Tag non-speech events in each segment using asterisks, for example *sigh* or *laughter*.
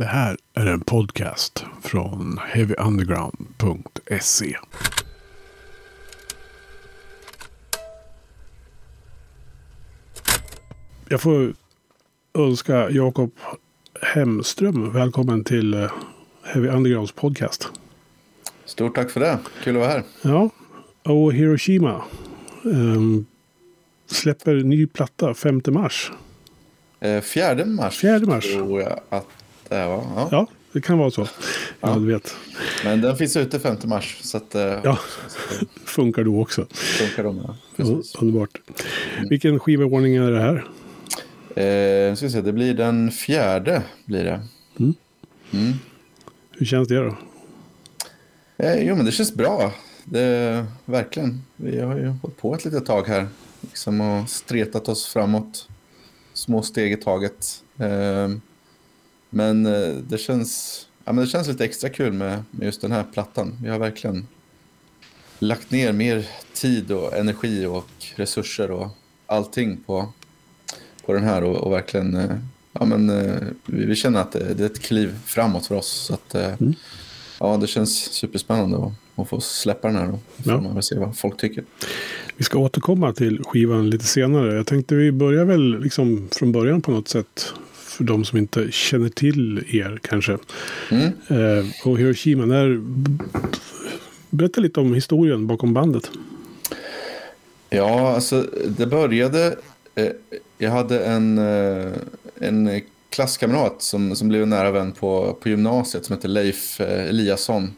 Det här är en podcast från heavyunderground.se. Jag får önska Jakob Hemström välkommen till eh, Heavy Undergrounds podcast. Stort tack för det. Kul att vara här. Ja, och Hiroshima um, släpper ny platta 5 mars. Eh, 4 mars. 4 mars. Tror jag att det var. Ja. Ja, det kan vara så. Ja, du vet. Men den finns ute 5 mars. Så att, eh, Ja, funkar då också. funkar de. Ja. Ja, Precis. underbart. Vilken skivaordning är det här? Eh, ska se, det blir den fjärde. Blir det. Mm. Hur känns det då? Eh, jo, men det känns bra. Det, verkligen. Vi har ju hållit på ett litet tag här. Liksom och stretat oss framåt. Små steg i taget. Eh, men eh, det känns, ja, men det känns lite extra kul med, med just den här plattan. Vi har verkligen lagt ner mer tid och energi och resurser och allting på, på den här och, och verkligen eh, ja, men, eh, vi, vi känner att det, det är ett kliv framåt för oss. Så att, eh, ja, det känns superspännande att, att få släppa den här och får Ja. man väl se vad folk tycker. Vi ska återkomma till skivan lite senare. Jag tänkte vi börjar väl liksom från början på något sätt. För de som inte känner till er kanske. Mm. Eh, och Hiroshima, när... Berätta lite om historien bakom bandet. Ja, alltså det började... Eh, jag hade en, eh, en klasskamrat som, som blev en nära vän på, på gymnasiet som hette Leif eh, Eliasson.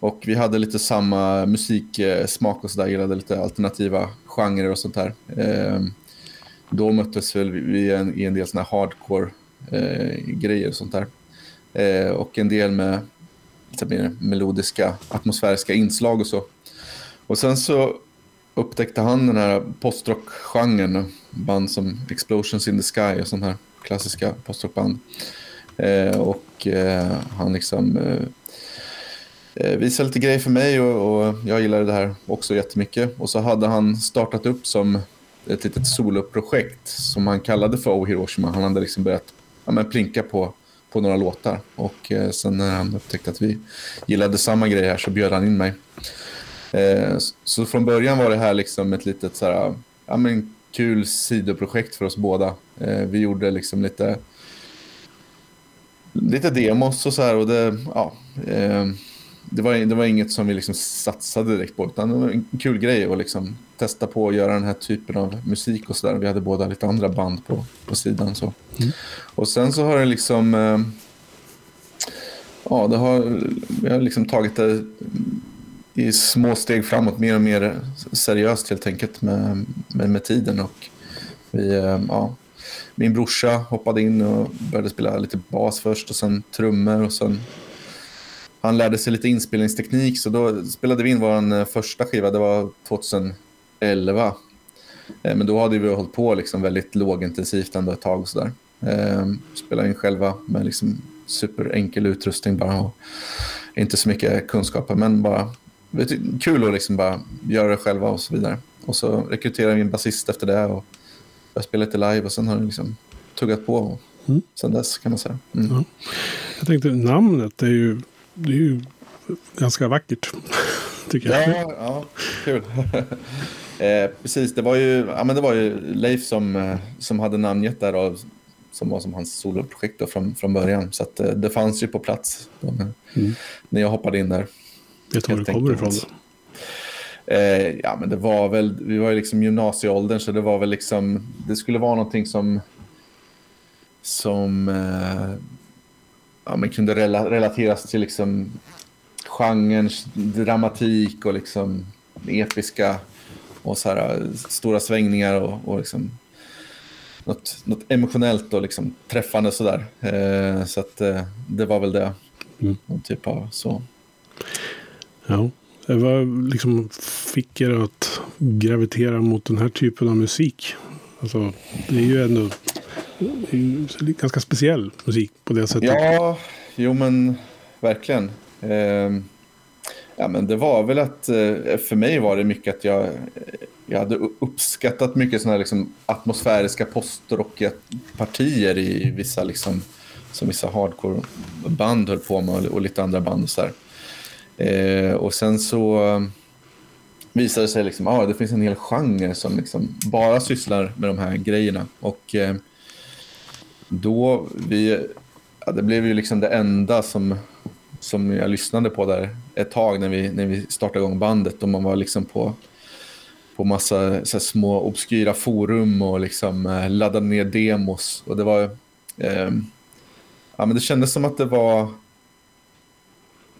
Och vi hade lite samma musiksmak eh, och sådär, gillade lite alternativa genrer och sånt där. Eh, då möttes väl vi i en, i en del såna här hardcore eh, grejer och sånt där. Eh, och en del med lite mer melodiska, atmosfäriska inslag och så. Och sen så upptäckte han den här postrockgenren, Band som Explosions in the Sky och sånt här klassiska postrockband. Eh, och eh, han liksom eh, eh, visade lite grejer för mig och, och jag gillade det här också jättemycket. Och så hade han startat upp som ett litet soloprojekt som han kallade för Oh Hiroshima. Han hade liksom börjat ja, men plinka på, på några låtar. Och eh, sen när han upptäckte att vi gillade samma grej här så bjöd han in mig. Eh, så från början var det här liksom ett litet så här, ja, men kul sidoprojekt för oss båda. Eh, vi gjorde liksom lite, lite demos och så här och det, ja, eh, det, var, det var inget som vi liksom satsade direkt på utan det var en kul grej att liksom testa på att göra den här typen av musik och så där. Vi hade båda lite andra band på, på sidan så. Och sen så har det liksom eh, Ja, det har, vi har liksom tagit det i små steg framåt, mer och mer seriöst helt enkelt med, med, med tiden. Och vi, eh, ja, min brorsa hoppade in och började spela lite bas först och sen trummor och sen han lärde sig lite inspelningsteknik så då spelade vi in vår eh, första skiva, det var 2011. Eh, Men då hade vi hållit på liksom väldigt lågintensivt ändå ett tag och sådär. Eh, Spelade in själva med liksom superenkel utrustning bara och inte så mycket kunskaper men bara kul att liksom bara göra det själva och så vidare. Och så rekryterade vi en basist efter det och jag spelade lite live och sen har det liksom tuggat på och Mm. sen dess kan man säga. Mm. Ja. Jag tänkte namnet är ju, det är ju ganska vackert. *laughs* Tycker jag. Ja, ja, kul. *laughs* eh, precis, det var ju, ja, men det var ju Leif som, eh, som hade namngett där och som var som hans soloprojekt då från, från början. Så att, eh, det fanns ju på plats då, när, Mm. när jag hoppade in där. Vet du var det kommer ifrån? Eh, ja, men det var väl, vi var ju liksom gymnasieåldern så det var väl liksom, det skulle vara någonting som, som eh, ja, men kunde rela, relateras till liksom genrens dramatik och liksom episka och så här, eh, stora svängningar och, och liksom något, något emotionellt och liksom träffande sådär. Eh, så att eh, det var väl det. Mm. Någon typ av så. Ja. Det var liksom fick er att gravitera mot den här typen av musik. Alltså, det är ju ändå det ganska speciell musik på det sättet. Ja, jo men verkligen. Eh, ja, men det var väl att eh, för mig var det mycket att jag, jag hade uppskattat mycket sådana här liksom atmosfäriska postrockiga partier i vissa liksom som vissa hardcore-band höll på med och, och lite andra band och så eh, och sen så ehm, visade det sig liksom, ah, det finns en hel genre som liksom bara sysslar med de här grejerna. Och eh, då, vi, ja, det blev ju liksom det enda som, som jag lyssnade på där ett tag när vi, när vi startade igång bandet. Och man var liksom på, på massa så små obskyra forum och liksom eh, laddade ner demos. Och det var, eh, ja men det kändes som att det var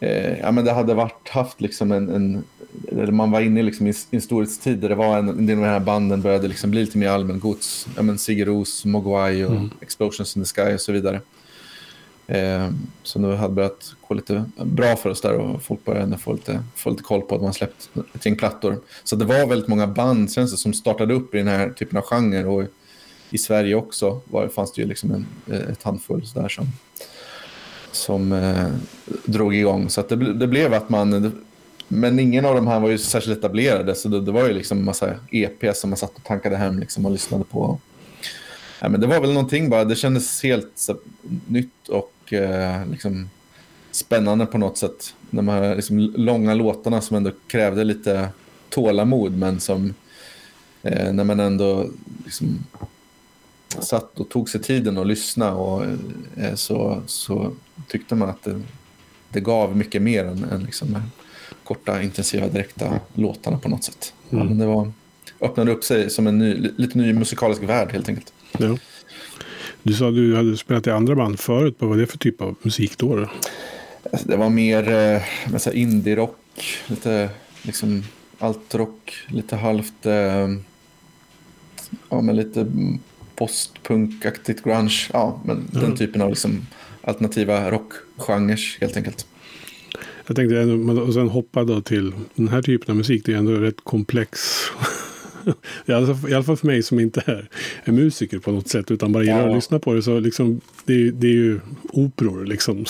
eh, ja, men det hade varit, haft liksom en, en eller man var inne liksom i en storhetstid där det var en, en del av de här banden började liksom bli lite mer allmängods. Ja, men Sigur Ros, Mogwai och mm. Explosions in the Sky och så vidare. Eh, så nu hade börjat gå lite bra för oss där och folk började få lite, få lite koll på att man släppt ett gäng plattor. Så det var väldigt många band det, som startade upp i den här typen av genre och i Sverige också var, fanns det ju liksom en, ett handfull sådär som, som eh, drog igång. Så det, det, blev att man... Men ingen av de här var ju särskilt etablerade så det, det var ju liksom en massa EP som man satt och tankade hem liksom och lyssnade på. Ja, men det var väl någonting bara, det kändes helt så, nytt och eh, liksom spännande på något sätt. De här liksom, långa låtarna som ändå krävde lite tålamod men som eh, när man ändå liksom, satt och tog sig tiden att lyssna och eh, så, så tyckte man att det, det gav mycket mer än, än liksom de korta, intensiva, direkta låtarna på något sätt. Mm. Men det var, öppnade upp sig som en ny, lite ny musikalisk värld helt enkelt. Ja. Du sa att du hade spelat i andra band förut. Vad var det för typ av musik då? då? Det var mer eh, indie-rock, lite liksom altrock, lite halvt eh, ja, men lite postpunkaktigt grunge. Ja, men mm. den typen av liksom alternativa rockgenrer helt enkelt. Jag tänkte, och sen hoppa då till den här typen av musik. Det är ändå rätt komplex. *laughs* I alla, fall, för mig som inte är, är musiker på något sätt. Utan bara gillar ja. att lyssna på det. Så liksom, det, det är ju operor liksom. *laughs*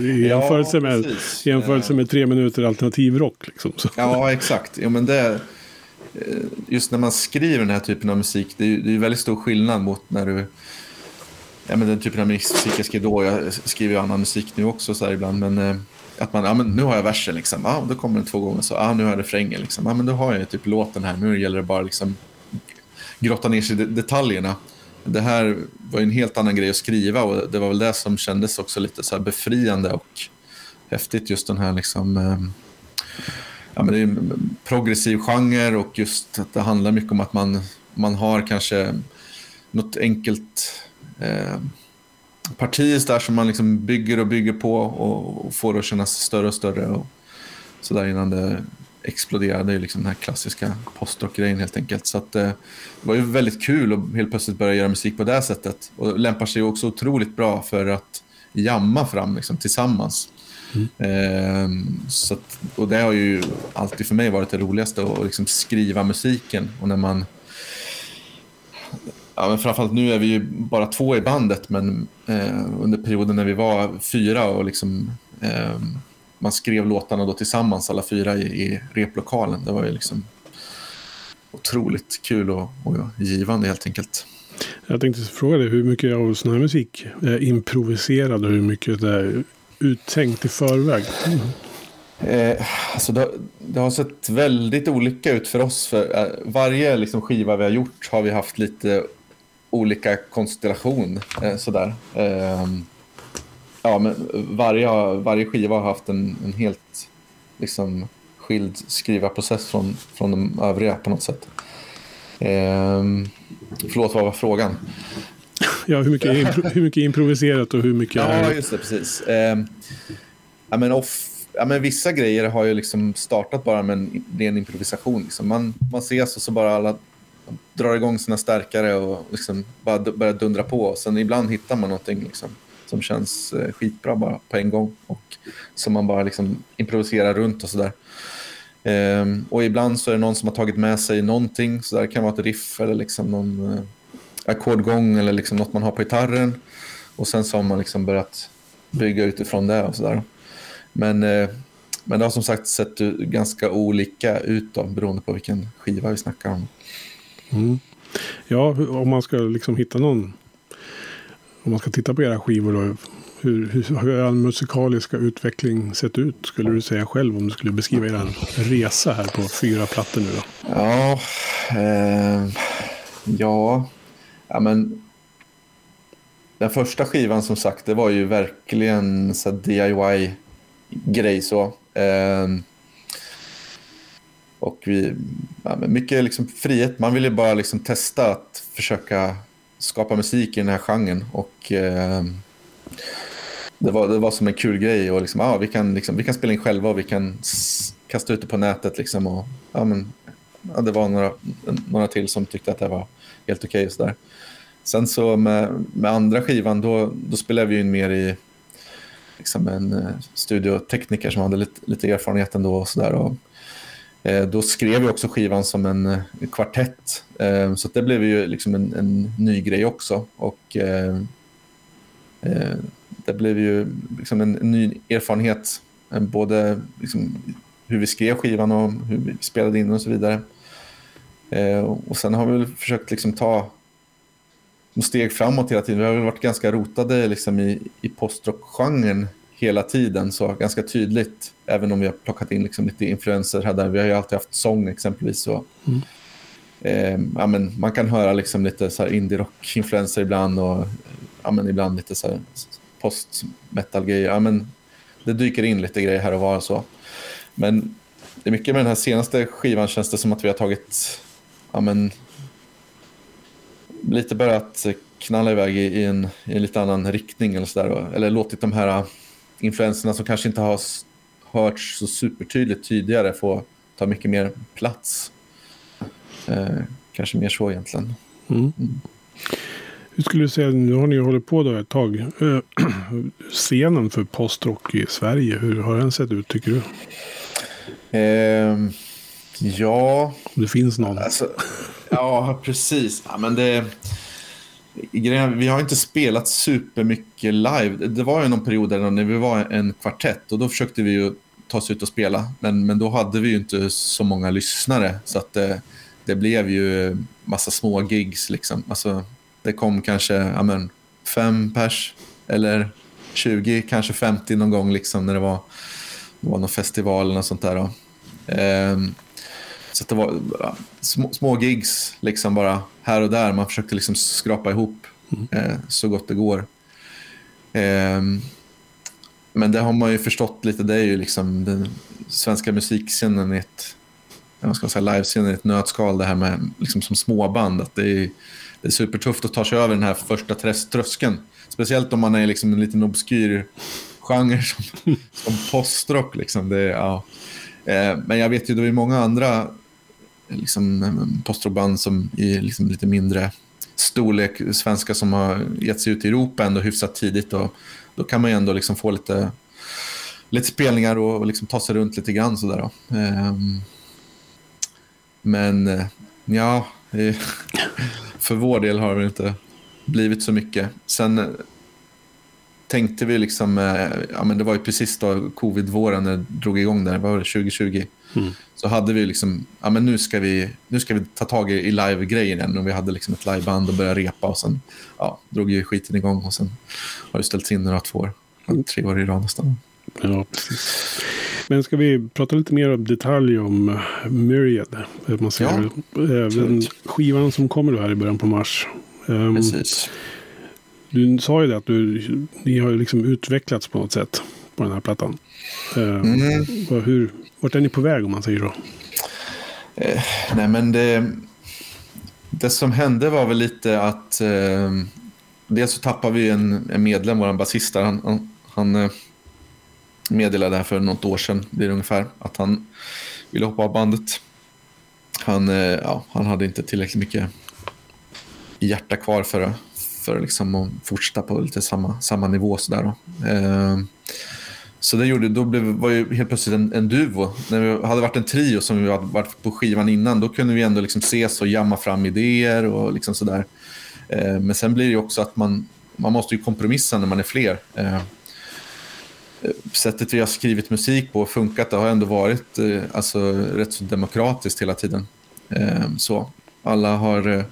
I jämförelse, med, ja, jämförelse med tre minuter alternativ rock. Liksom, så. Ja, exakt. Ja, men det, eh, Eh, just när man skriver den här typen av musik. Det är, det är väldigt stor skillnad mot när du ja, men den typen av musik jag skrev då. Jag skriver ju annan musik nu också så här ibland. Men eh, att man, ja men nu har jag versen liksom. Ja, då kommer den två gånger så. Ja, nu har jag refrängen liksom. Ja, men då har jag typ låten här. Nu gäller det bara liksom grotta ner sig i detaljerna. Det här var ju en helt annan grej att skriva och det var väl det som kändes också lite så befriande och häftigt just den här liksom eh, ja, men det är en progressiv genre och just att det handlar mycket om att man, man har kanske något enkelt eh, parti där som man liksom bygger och bygger på och, och får det att kännas större och större. Och så där innan det exploderade, det är liksom den här klassiska postrock-grejen helt enkelt. Så att, eh, det var ju väldigt kul att helt plötsligt börja göra musik på det sättet. Och lämpar sig också otroligt bra för att jamma fram liksom, tillsammans. Mm. Eh, så att, och det har ju alltid för mig varit det roligaste, att liksom skriva musiken. Och när man ja, men framförallt nu är vi ju bara två i bandet, men eh, under perioden när vi var fyra och liksom, eh, man skrev låtarna då tillsammans, alla fyra i, i replokalen. Det var ju liksom otroligt kul och, och givande helt enkelt. Jag tänkte fråga dig, hur mycket av sån här musik är improviserad och hur mycket det är uttänkt i förväg? Mm. Eh, alltså det, det, har sett väldigt olika ut för oss. För, eh, varje liksom, skiva vi har gjort har vi haft lite olika konstellation. Eh, sådär. Eh, ja, men varje, varje skiva har haft en, en helt liksom, skild skrivarprocess från, från de övriga på något sätt. Eh, förlåt, vad var frågan? Ja, hur mycket, *laughs* är hur mycket improviserat och hur mycket. Ja, just det, precis. Eh, ja, men off, ja, men vissa grejer har ju liksom startat bara med en ren improvisation. Liksom. Man, man ses och så bara alla drar igång sina stärkare och liksom bara börjar dundra på. Och sen ibland hittar man någonting liksom, som känns eh, skitbra bara på en gång och som man bara liksom improviserar runt och sådär. Ehm, och ibland så är det någon som har tagit med sig någonting, så där kan vara ett riff eller liksom någon eh, ackordgång eller liksom något man har på gitarren. Och sen så har man liksom börjat bygga utifrån det och sådär. Men, eh, men det har som sagt sett ganska olika ut då, beroende på vilken skiva vi snackar om. Mm. Ja, om man ska liksom hitta någon om man ska titta på era skivor då, hur, hur har er musikaliska utveckling sett ut? Skulle du säga själv om du skulle beskriva er resa här på fyra plattor nu då? Ja, eh, ja, ja men den första skivan som sagt, det var ju verkligen så DIY-grej så. Eh, och vi, ja, mycket liksom frihet. Man ville bara liksom testa att försöka skapa musik i den här genren. Och, eh, det, var, det var som en kul grej. Och liksom, ah, vi, kan, liksom, vi kan spela in själva och vi kan kasta ut det på nätet. Liksom, och, ja, men, ja, det var några, några till som tyckte att det var helt okej. Okay Sen så med, med andra skivan, då, då spelade vi in mer i liksom en uh, studiotekniker som hade lite, lite erfarenhet ändå. Och så där, Eh, då skrev vi också skivan som en, kvartett. Eh, så det blev ju liksom en, en ny grej också. Och eh, eh, det blev ju liksom en, en ny erfarenhet. Både liksom hur vi skrev skivan och hur vi spelade in och så vidare. Och sen har vi väl försökt liksom ta steg framåt hela tiden. Vi har väl varit ganska rotade liksom i, i postrock-genren hela tiden, så ganska tydligt. Även om vi har plockat in liksom lite influenser här där. Vi har ju alltid haft sång exempelvis. Så, mm. eh, ja, men man kan höra liksom lite så indie-rock-influenser ibland och ja, men ibland lite så post-metal-grejer. Ja, men det dyker in lite grejer här och var och så. Men det är mycket med den här senaste skivan känns det som att vi har tagit ja, men, lite börjat knalla iväg i, i, en, i en lite annan riktning eller så där, Eller låtit de här influenserna som kanske inte har hörts så supertydligt tidigare få ta mycket mer plats. Eh, kanske mer så egentligen. Mm. Mm. Hur skulle du säga, nu har ni hållit på då ett tag. Eh, *clears throat* scenen för postrock i Sverige, hur har den sett ut tycker du? Eh, ja... Det finns någon. Alltså, ja, precis. Ja, men det vi har inte spelat supermycket live. Det var ju någon period där när vi var en kvartett och då försökte vi ju ta oss ut och spela. Men, men då hade vi ju inte så många lyssnare så att det, det blev ju massa små gigs liksom. Alltså, det kom kanske ja, fem pers eller 20, kanske 50 någon gång liksom när det var, det var någon festival eller sånt där. Ehm, så det var små, små, gigs liksom bara här och där. Man försökte liksom skrapa ihop mm. eh, så gott det går. Eh, men det har man ju förstått lite. Det är ju liksom den svenska musikscenen i ett jag ska säga, livescenen i ett nötskal. Det här med liksom som småband. Att det, är, det är supertufft att ta sig över den här första tröskeln. Speciellt om man är liksom en liten obskyr genre som, *laughs* som postrock. Liksom. Det, ja. Eh, men jag vet ju, det är många andra liksom, eh, postroband som i liksom, lite mindre storlek, svenska som har gett sig ut i Europa ändå hyfsat tidigt. Och då kan man ju ändå liksom få lite, lite spelningar och, liksom ta sig runt lite grann. Sådär um, men eh, ja, *laughs* för vår del har det inte blivit så mycket. Sen eh, tänkte vi liksom, eh, ja men det var ju precis då covid-våren när det drog igång där, vad var det, 2020? Mm. Så hade vi liksom, ja men nu ska vi, nu ska vi ta tag i, i live-grejen igen. Och vi hade liksom ett liveband och började repa och sen ja, drog ju skiten igång och sen har det ställts in några två år, tre år i rad nästan. Ja, precis. Men ska vi prata lite mer om detalj om eh, Myriad? Man säger. Ja, Den skivan som kommer här i början på mars. Ehm, precis. Du sa ju det att du, ni har liksom utvecklats på något sätt på den här plattan. Ehm, mm. Hur, vart är ni på väg om man säger så? Eh, nej men det, det som hände var väl lite att eh, dels så tappade vi en, en medlem, vår basist Han, han, han eh, meddelade här för något år sedan, blir det ungefär, att han ville hoppa av bandet. Han, eh, ja, han hade inte tillräckligt mycket hjärta kvar för, för liksom att fortsätta på lite samma, samma nivå. Sådär då. Eh, så det gjorde, då blev, var ju helt plötsligt en, en duo. När vi hade varit en trio som vi hade varit på skivan innan, då kunde vi ändå liksom ses och jamma fram idéer och liksom sådär. Eh, men sen blir det ju också att man, man måste ju kompromissa när man är fler. Eh, sättet vi har skrivit musik på och funkat, det har ändå varit eh, alltså, rätt så demokratiskt hela tiden. Eh, så alla har eh,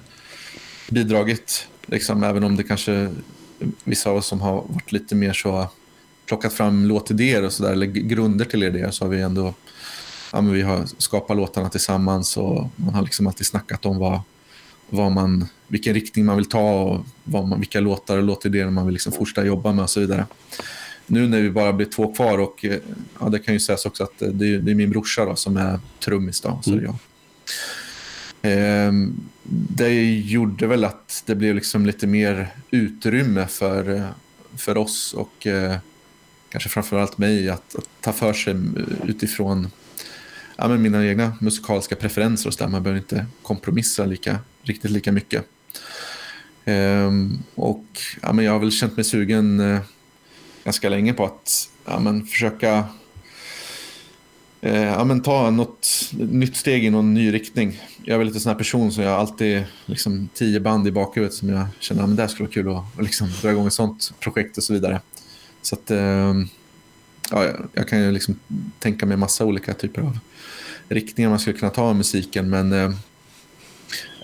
bidragit, liksom, även om det kanske vissa av oss som har varit lite mer så plockat fram låtidéer och sådär, eller grunder till idéer, så har vi ändå ja, men vi har skapat låtarna tillsammans och man har liksom alltid snackat om vad, vad man, vilken riktning man vill ta och vad man, vilka låtar och låtidéer man vill liksom fortsätta jobba med och så vidare. Nu när vi bara blir två kvar och ja, det kan ju sägas också att det är, det är min brorsa då, som är trummis då, så mm. jag. Eh, det gjorde väl att det blev liksom lite mer utrymme för, för oss och eh, kanske framförallt mig att, att, ta för sig utifrån ja, men mina egna musikaliska preferenser och så där. Man behöver inte kompromissa lika, riktigt lika mycket. Ehm, och ja, men jag har väl känt mig sugen eh, ganska länge på att ja, men försöka eh, ja, men ta något nytt steg i någon ny riktning. Jag är väl lite sån här person som jag alltid liksom tio band i bakhuvudet som jag känner att det skulle vara kul att, att liksom dra igång ett sånt projekt och så vidare. Så att, eh, ja, jag kan ju liksom tänka mig massa olika typer av riktningar man skulle kunna ta av musiken. Men eh,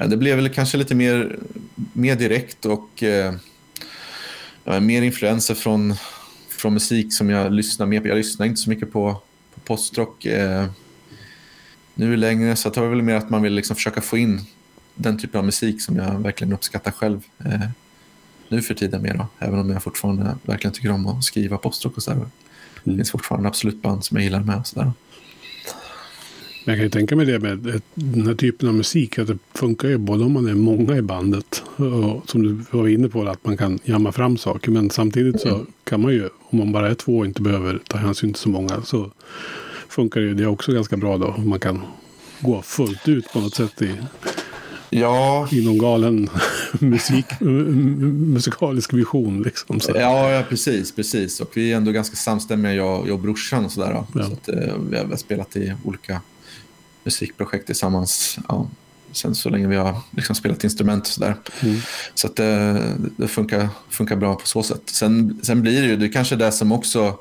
det blev väl kanske lite mer, mer direkt och eh, mer influenser från, från musik som jag lyssnar mer på. Jag lyssnar inte så mycket på, på postrock eh, nu längre så det var väl mer att man vill liksom försöka få in den typen av musik som jag verkligen uppskattar själv eh, nu för tiden mer då. Även om jag fortfarande verkligen tycker om att skriva postrock och sådär. Mm. Det finns fortfarande absolut band som jag gillar med och sådär. Jag kan ju tänka mig det med den här typen av musik. Att det funkar ju både om man är många i bandet. Och som du var inne på, att man kan jamma fram saker. Men samtidigt så mm. kan man ju, om man bara är två och inte behöver ta hänsyn till så många. Så funkar ju det också ganska bra då. Man kan gå fullt ut på något sätt i, ja. i någon galen *laughs* musik, musikalisk vision. Liksom, så. Ja, ja, precis, precis. Och vi är ändå ganska samstämmiga, jag, jag och brorsan. Och så där, ja. så att, eh, vi har spelat i olika musikprojekt tillsammans. Ja, sen så länge vi har liksom spelat instrument och sådär. Mm. Så att det, det, funkar, funkar bra på så sätt. Sen, sen blir det ju, det är kanske det som också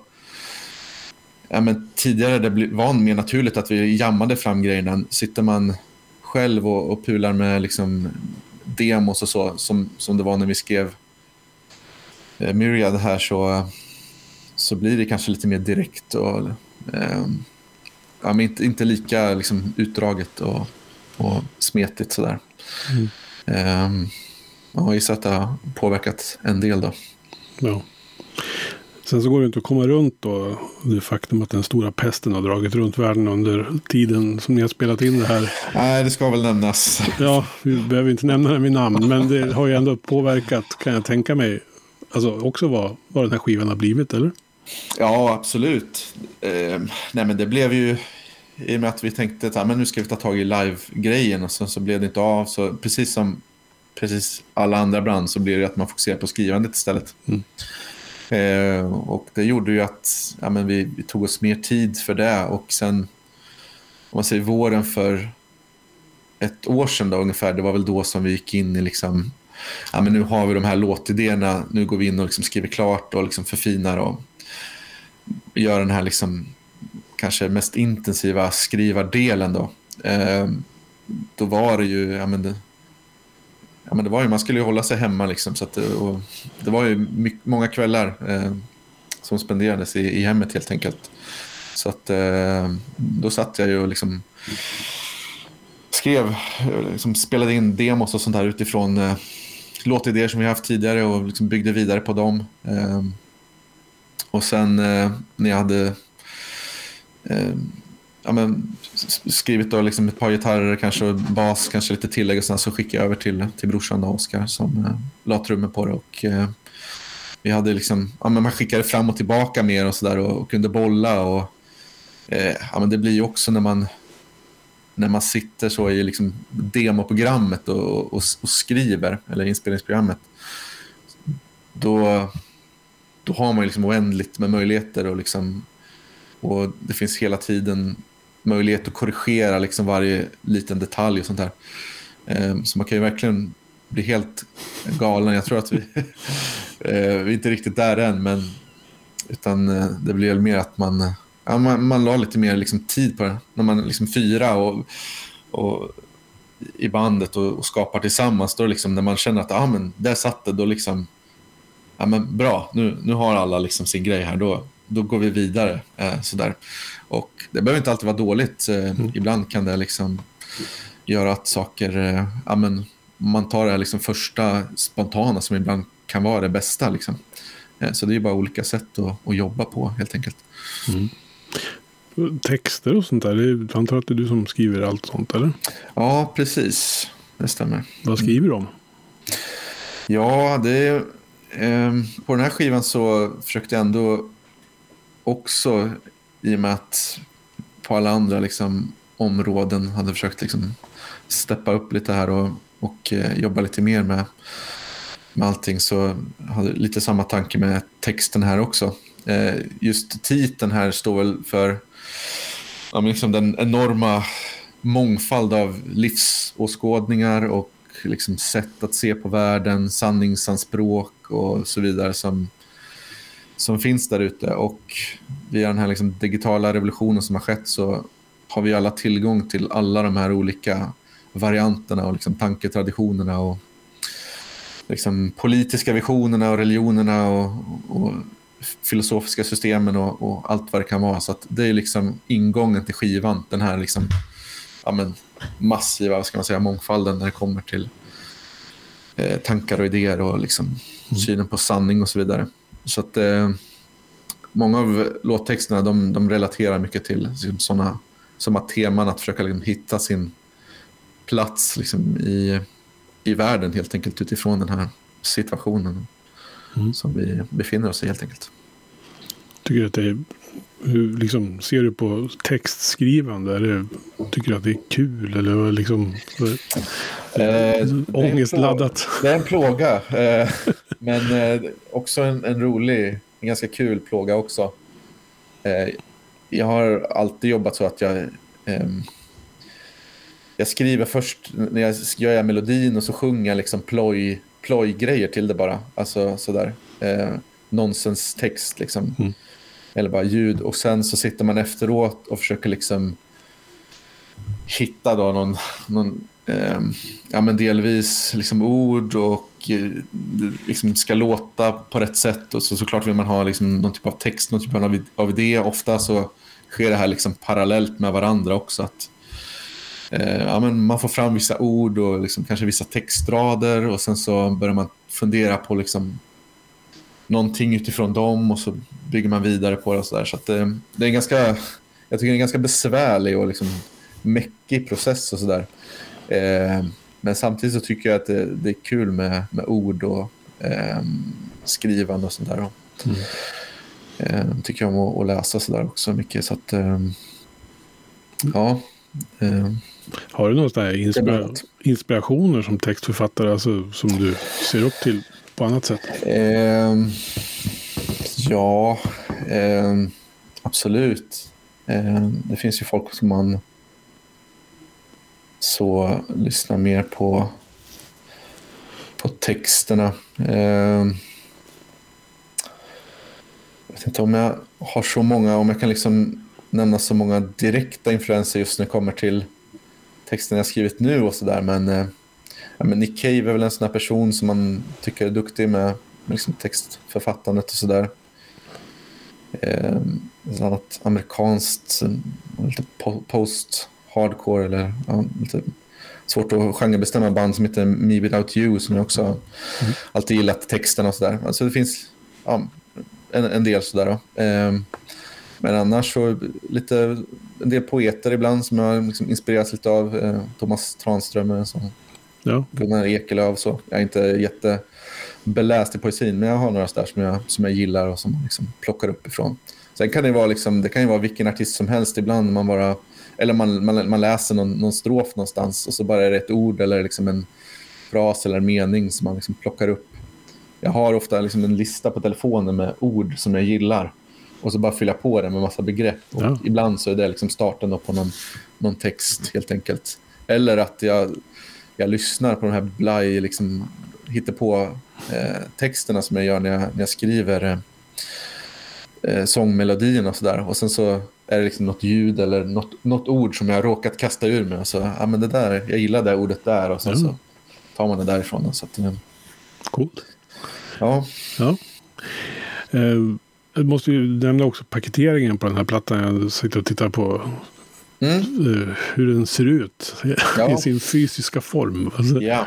ja, men tidigare det var mer naturligt att vi jammade fram grejerna. Sitter man själv och, och pular med liksom demos och så, som, som det var när vi skrev eh, Myriad här, så, så blir det kanske lite mer direkt och eh, ja, men inte, inte lika liksom, utdraget och, och smetigt sådär. Mm. Um, jag gissar att det har påverkat en del då. Ja. Sen så går det inte att komma runt då det faktum att den stora pesten har dragit runt världen under tiden som ni har spelat in det här. Nej, det ska väl nämnas. Ja, vi behöver inte nämna den vid namn, men det har ju ändå påverkat, kan jag tänka mig, alltså också vad, vad den här skivan har blivit, eller? Ja, absolut. Eh, nej, men det blev ju i och med att vi tänkte att men nu ska vi ta tag i live-grejen och sen så blev det inte av. Så precis som precis alla andra brand så blev det att man fokuserar på skrivandet istället. Mm. Eh, och det gjorde ju att ja, men vi, vi, tog oss mer tid för det och sen om man säger våren för ett år sedan då, ungefär, det var väl då som vi gick in i liksom ja, men nu har vi de här låtidéerna, nu går vi in och liksom skriver klart och liksom förfinar och gör den här liksom kanske mest intensiva skrivardelen då. Eh, då var det ju, ja men det, ja men det var ju, man skulle ju hålla sig hemma liksom. Så att det, och det var ju mycket, många kvällar eh, som spenderades i, i hemmet helt enkelt. Så att eh, då satt jag ju och liksom skrev, eh, liksom spelade in demos och sånt där utifrån eh, låtidéer som vi haft tidigare och liksom byggde vidare på dem. Eh, och sen eh, när jag hade eh, ja, men, skrivit då liksom ett par gitarrer, kanske bas, kanske lite tillägg och sen så skickade jag över till, till brorsan Oskar som eh, la trummor på det. Och, eh, vi hade liksom, ja, men man skickade fram och tillbaka mer och sådär och, och, kunde bolla. Och, eh, ja, men det blir ju också när man, när man sitter så i liksom demoprogrammet och, och, och skriver, eller inspelningsprogrammet, då, då har man liksom oändligt med möjligheter och liksom och det finns hela tiden möjlighet att korrigera liksom varje liten detalj och sånt där. Ehm, så man kan ju verkligen bli helt galen. Jag tror att vi, *laughs* eh, vi är inte riktigt där än, men utan eh, det blir mer att man, ja, man, man la lite mer liksom tid på det. När man liksom fyra och, och i bandet och, och skapar tillsammans, då liksom när man känner att ah, men där satt det, då liksom ja, men bra, nu, nu har alla liksom sin grej här, då, då går vi vidare. Eh, sådär. Och det behöver inte alltid vara dåligt. Eh, mm. Ibland kan det liksom göra att saker, eh, ja, men man tar det liksom första spontana som ibland kan vara det bästa. Liksom. Eh, så det är bara olika sätt att, att jobba på helt enkelt. Mm. Texter och sånt där, jag antar att det är du som skriver allt sånt eller? Ja, precis. Det stämmer. Vad skriver du om? Ja, det är, eh, på den här skivan så försökte jag ändå också, i och med att på alla andra liksom, områden hade försökt liksom, steppa upp lite här och, och eh, jobba lite mer med, med allting så hade lite samma tanke med texten här också. Eh, just titeln här står väl för ja, liksom den enorma mångfald av livsåskådningar och liksom sätt att se på världen, sanningsanspråk och så vidare som, som finns där ute. Och via den här liksom digitala revolutionen som har skett så har vi alla tillgång till alla de här olika varianterna och liksom tanketraditionerna och liksom politiska visionerna och religionerna och, och filosofiska systemen och, och, allt vad det kan vara. Så det är liksom ingången till skivan, den här liksom, ja, men, massiva ska man säga, mångfalden när det kommer till eh, tankar och idéer och liksom, mm. synen på sanning och så vidare. Så att eh, många av låttexterna de, de relaterar mycket till liksom, sådana som har teman att försöka liksom, hitta sin plats liksom, i, i världen helt enkelt utifrån den här situationen mm. som vi befinner oss i helt enkelt. Tycker du att det är, hur liksom, ser du på textskrivande? Är tycker du att det är kul eller liksom, eh, ångestladdat? Det är en plåga, eh, men eh, också en, en, rolig, en ganska kul plåga också. Eh, jag har alltid jobbat så att jag ehm, jag skriver först när jag gör melodin och så sjunger jag liksom ploj, plojgrejer till det bara. Alltså sådär. Eh, nonsenstext liksom. Mm. Eller bara ljud. Och sen så sitter man efteråt och försöker liksom hitta då någon, någon eh, ja men delvis liksom ord och eh, liksom ska låta på rätt sätt. Och så såklart vill man ha liksom någon typ av text, någon typ av, av idé. Ofta så sker det här liksom parallellt med varandra också. Att eh, ja, men man får fram vissa ord och liksom kanske vissa textrader och sen så börjar man fundera på liksom någonting utifrån dem och så bygger man vidare på det och så där. Så att, eh, det är en ganska, jag tycker det är en ganska besvärlig och liksom mäckig process och sådär. Eh, men samtidigt så tycker jag att det, det är kul med, med ord och eh, skrivande och sådär. Mm. Eh, tycker jag om att, att läsa sådär också mycket. Så att, eh, ja. Eh, har du några inspira inspirationer som textförfattare alltså, som du ser upp till på annat sätt? Ja, eh, absolut. Eh, det finns ju folk som man så lyssnar mer på, på texterna. Eh, jag vet inte om jag har så många, om jag kan liksom nämna så många direkta influenser just när det kommer till texten jag skrivit nu och sådär. Men, eh, ja, men Nick Cave är väl en sån här person som man tycker är duktig med, med liksom textförfattandet och sådär. Eh, annat amerikanskt, lite post-hardcore eller ja, lite svårt att genrebestämma band som heter Me Without You som jag också mm. alltid gillat texten och sådär. Alltså det finns ja, en, en del sådär då. Eh, men annars så lite, en del poeter ibland som jag liksom inspirerats lite av. Eh, Thomas Tranströmer, som ja. Gunnar Ekelöf. Så. Jag är inte jättebeläst i poesin, men jag har några där som jag, som jag gillar och som man liksom plockar upp ifrån. Sen kan det vara, liksom, det kan ju vara vilken artist som helst ibland. Man bara, eller man, man, man läser någon, någon strof någonstans och så bara är det ett ord eller liksom en fras eller en mening som man liksom plockar upp. Jag har ofta liksom en lista på telefonen med ord som jag gillar och så bara fylla på det med massa begrepp. Ja. ibland så är det liksom starten på någon, någon text helt enkelt. Eller att jag, jag lyssnar på de här blaj, liksom, hittar på texterna som jag gör när jag, när jag skriver eh, eh sångmelodierna och sådär. Och sen så är det liksom något ljud eller något, något ord som jag har råkat kasta ur mig. Och så, ja men det där, jag gillar det ordet där och sen mm. så tar man det därifrån. Så att, Coolt. Ja. ja. Eh, jag måste ju nämna också paketeringen på den här plattan. Jag sitter och tittar på Mm. eh, hur den ser ut Ja. *laughs* i sin fysiska form. Alltså, Ja.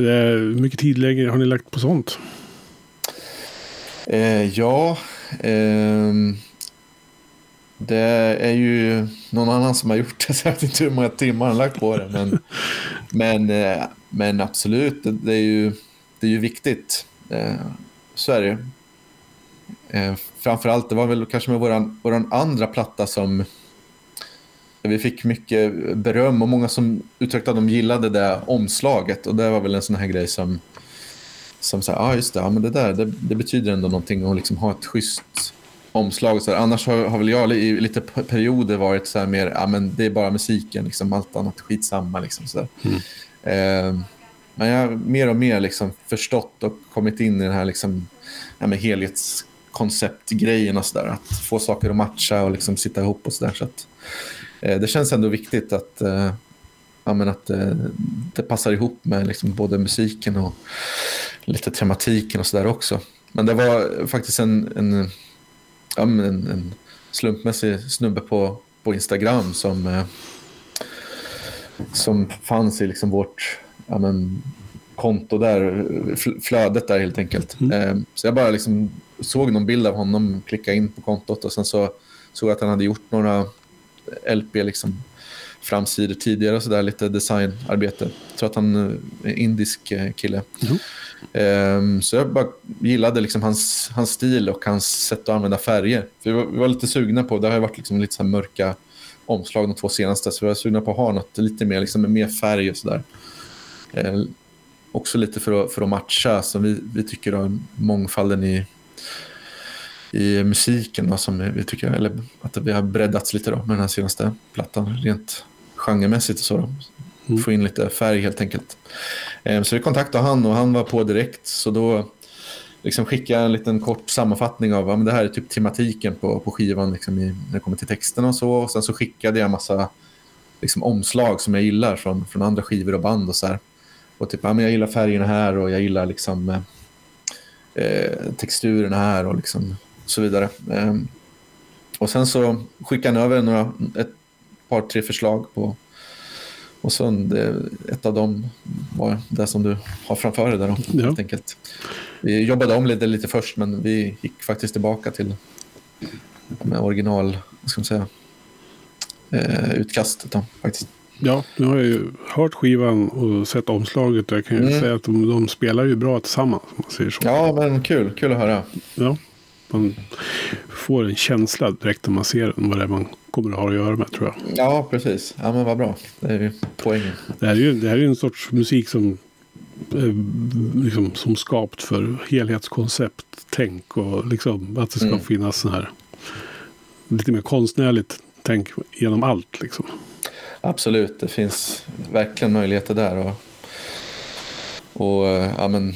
Hur mycket tid lägger, har ni lagt på sånt? Eh, ja, ehm, det är ju någon annan som har gjort det. *laughs* Så jag vet inte hur många timmar han lagt på det. Men, *laughs* men, eh, men absolut, det, det, är ju, det är ju viktigt. Eh, så är det. Eh, framförallt, det var väl kanske med våran, våran andra platta som vi fick mycket beröm och många som uttryckte att de gillade det omslaget. Och det var väl en sån här grej som som säger, ja ah, just det, ja, men det där det, det betyder ändå någonting att liksom ha ett schysst omslag. Så där. Annars har, har väl jag i lite perioder varit så här mer, ja men det är bara musiken, liksom, allt annat skitsamma. Liksom, så där. Eh, men jag har mer och mer liksom förstått och kommit in i den här liksom, ja, med helhetskonceptgrejen och sådär. Att få saker att matcha och liksom sitta ihop och sådär. Så att, det känns ändå viktigt att, eh, ja, att eh, det passar ihop med liksom både musiken och lite tematiken och sådär också. Men det var faktiskt en, en, ja, en, en slumpmässig snubbe på, på Instagram som, eh, som fanns i liksom vårt ja, men, konto där, fl- flödet där helt enkelt. Eh, så jag bara liksom såg någon bild av honom, klickade in på kontot och sen så såg jag att han hade gjort några LP liksom framsidor tidigare och sådär, lite designarbete. Jag tror att han är indisk eh, kille. Jo. Ehm, så jag bara gillade liksom hans, hans stil och hans sätt att använda färger. För vi, var, vi var lite sugna på, det har varit liksom lite så mörka omslag de två senaste, så vi var sugna på att ha något lite mer, liksom med mer färg och sådär. Eh, också lite för att, för att matcha, som vi, vi tycker om mångfalden i, i musiken. Då, som vi tycker, eller att vi har breddats lite då, med den här senaste plattan, rent genremässigt och så. Då. Mm. Få in lite färg helt enkelt. Eh, Så vi kontaktade han och han var på direkt. Så då liksom skickade jag en liten kort sammanfattning av ja, men det här är typ tematiken på, på skivan liksom i, när det kommer till texten och så. Och sen så skickade jag massa liksom, omslag som jag gillar från, från andra skivor och band och så här. Och typ, ja, men jag gillar färgerna här och jag gillar liksom eh, eh, texturerna här och liksom så vidare. Eh, och sen så skickade han över några, ett par, tre förslag på och det, ett av dem var det som du har framför dig där då, Ja. helt enkelt. Vi jobbade om lite, lite först men vi gick faktiskt tillbaka till med original, vad ska man säga, eh, utkastet då, faktiskt. Ja, nu har jag ju hört skivan och sett omslaget. Jag kan ju Mm. säga att de, de spelar ju bra tillsammans. Man säger så. Ja, men kul, kul att höra. Ja, man får en känsla direkt när man ser den. Vad det är man kommer att ha att göra med tror jag. Ja, precis. Ja, men vad bra. Det är ju poängen. Det här är ju, det här är en sorts musik som eh, liksom, som skapt för helhetskoncept, tänk och liksom att det ska Mm. finnas så här lite mer konstnärligt tänk genom allt liksom. Absolut, det finns verkligen möjligheter där. Och, och, eh, ja, men,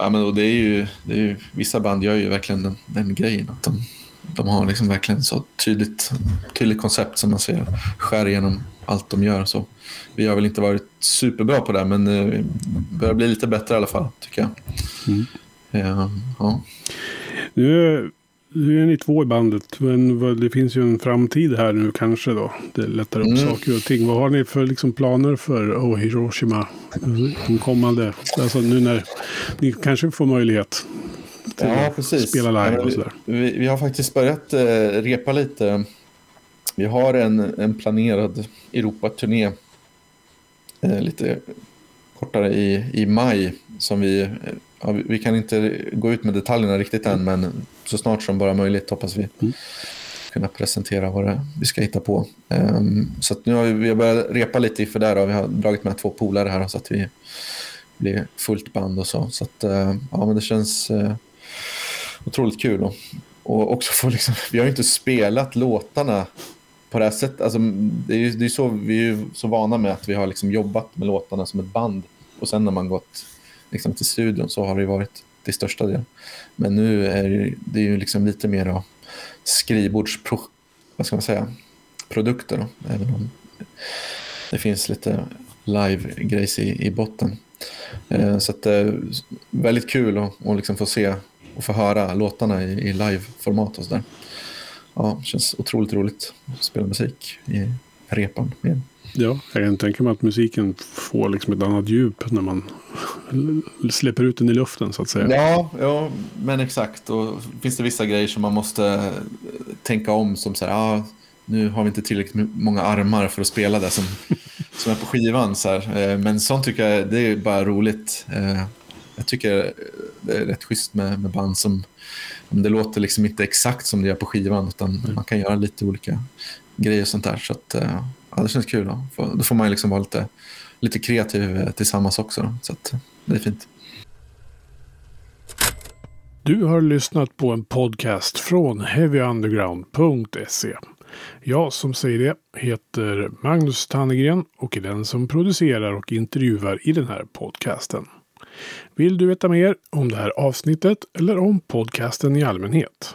ja, men, och det är ju, det är ju, vissa band gör ju verkligen den, den grejen. Att de, de har liksom verkligen så tydligt, tydligt koncept som man ser skär igenom allt de gör. Så vi har väl inte varit superbra på det, men eh, börjar bli lite bättre i alla fall, tycker jag. Mm. Eh, ja. Nu, nu är ni två i bandet, men det finns ju en framtid här nu kanske då. Det lättar upp Mm. saker och ting. Vad har ni för liksom, planer för oh, Hiroshima? De kommande, alltså nu när ni kanske får möjlighet till Ja, att precis. spela live och vi- sådär. Vi, vi har faktiskt börjat eh, repa lite. Vi har en, en planerad Europaturné eh, lite kortare i, i maj. Som vi, eh, ja, vi, vi kan inte gå ut med detaljerna riktigt än, men så snart som bara möjligt hoppas vi Mm. kunna presentera vad det, vi ska hitta på. Ehm, så nu har vi, vi har börjat repa lite inför det. Då. Vi har dragit med två polare här så att vi blir fullt band och så. Så att, eh, ja, men det känns eh, otroligt kul. Och, och också få liksom, vi har ju inte spelat låtarna på det här sättet. Alltså, det är ju det är så, vi är ju så vana med att vi har liksom jobbat med låtarna som ett band. Och sen när man gått liksom, till studion så har det varit till största del. Men nu är det, ju- liksom lite mer då, skrivbordspro, vad ska man säga, produkter. Då, även om det finns lite live-grejs i, i botten. Eh, så att, eh, väldigt kul att, att liksom få se och få höra låtarna i, i live-format och sådär. Ja, det känns otroligt roligt att spela musik i repan igen. Ja, jag kan tänka mig att musiken får liksom ett annat djup när man *laughs* släpper ut den i luften så att säga. Ja, ja men exakt. Och finns det vissa grejer som man måste tänka om som så här, ah, nu har vi inte tillräckligt många armar för att spela det som, *laughs* som är på skivan. Så här. Eh, men sånt tycker jag det är bara roligt. Eh, jag tycker det är rätt schysst med, med band som det låter liksom inte exakt som det gör på skivan utan mm. man kan göra lite olika grejer och sånt där. Så att, eh, ja, det känns kul. Då, då får man liksom vara lite, lite kreativ eh, tillsammans också. Då. Så att, det är fint. Du har lyssnat på en podcast från heavyunderground.se. Jag som säger det heter Magnus Tannegren och är den som producerar och intervjuar i den här podcasten. Vill du veta mer om det här avsnittet eller om podcasten i allmänhet?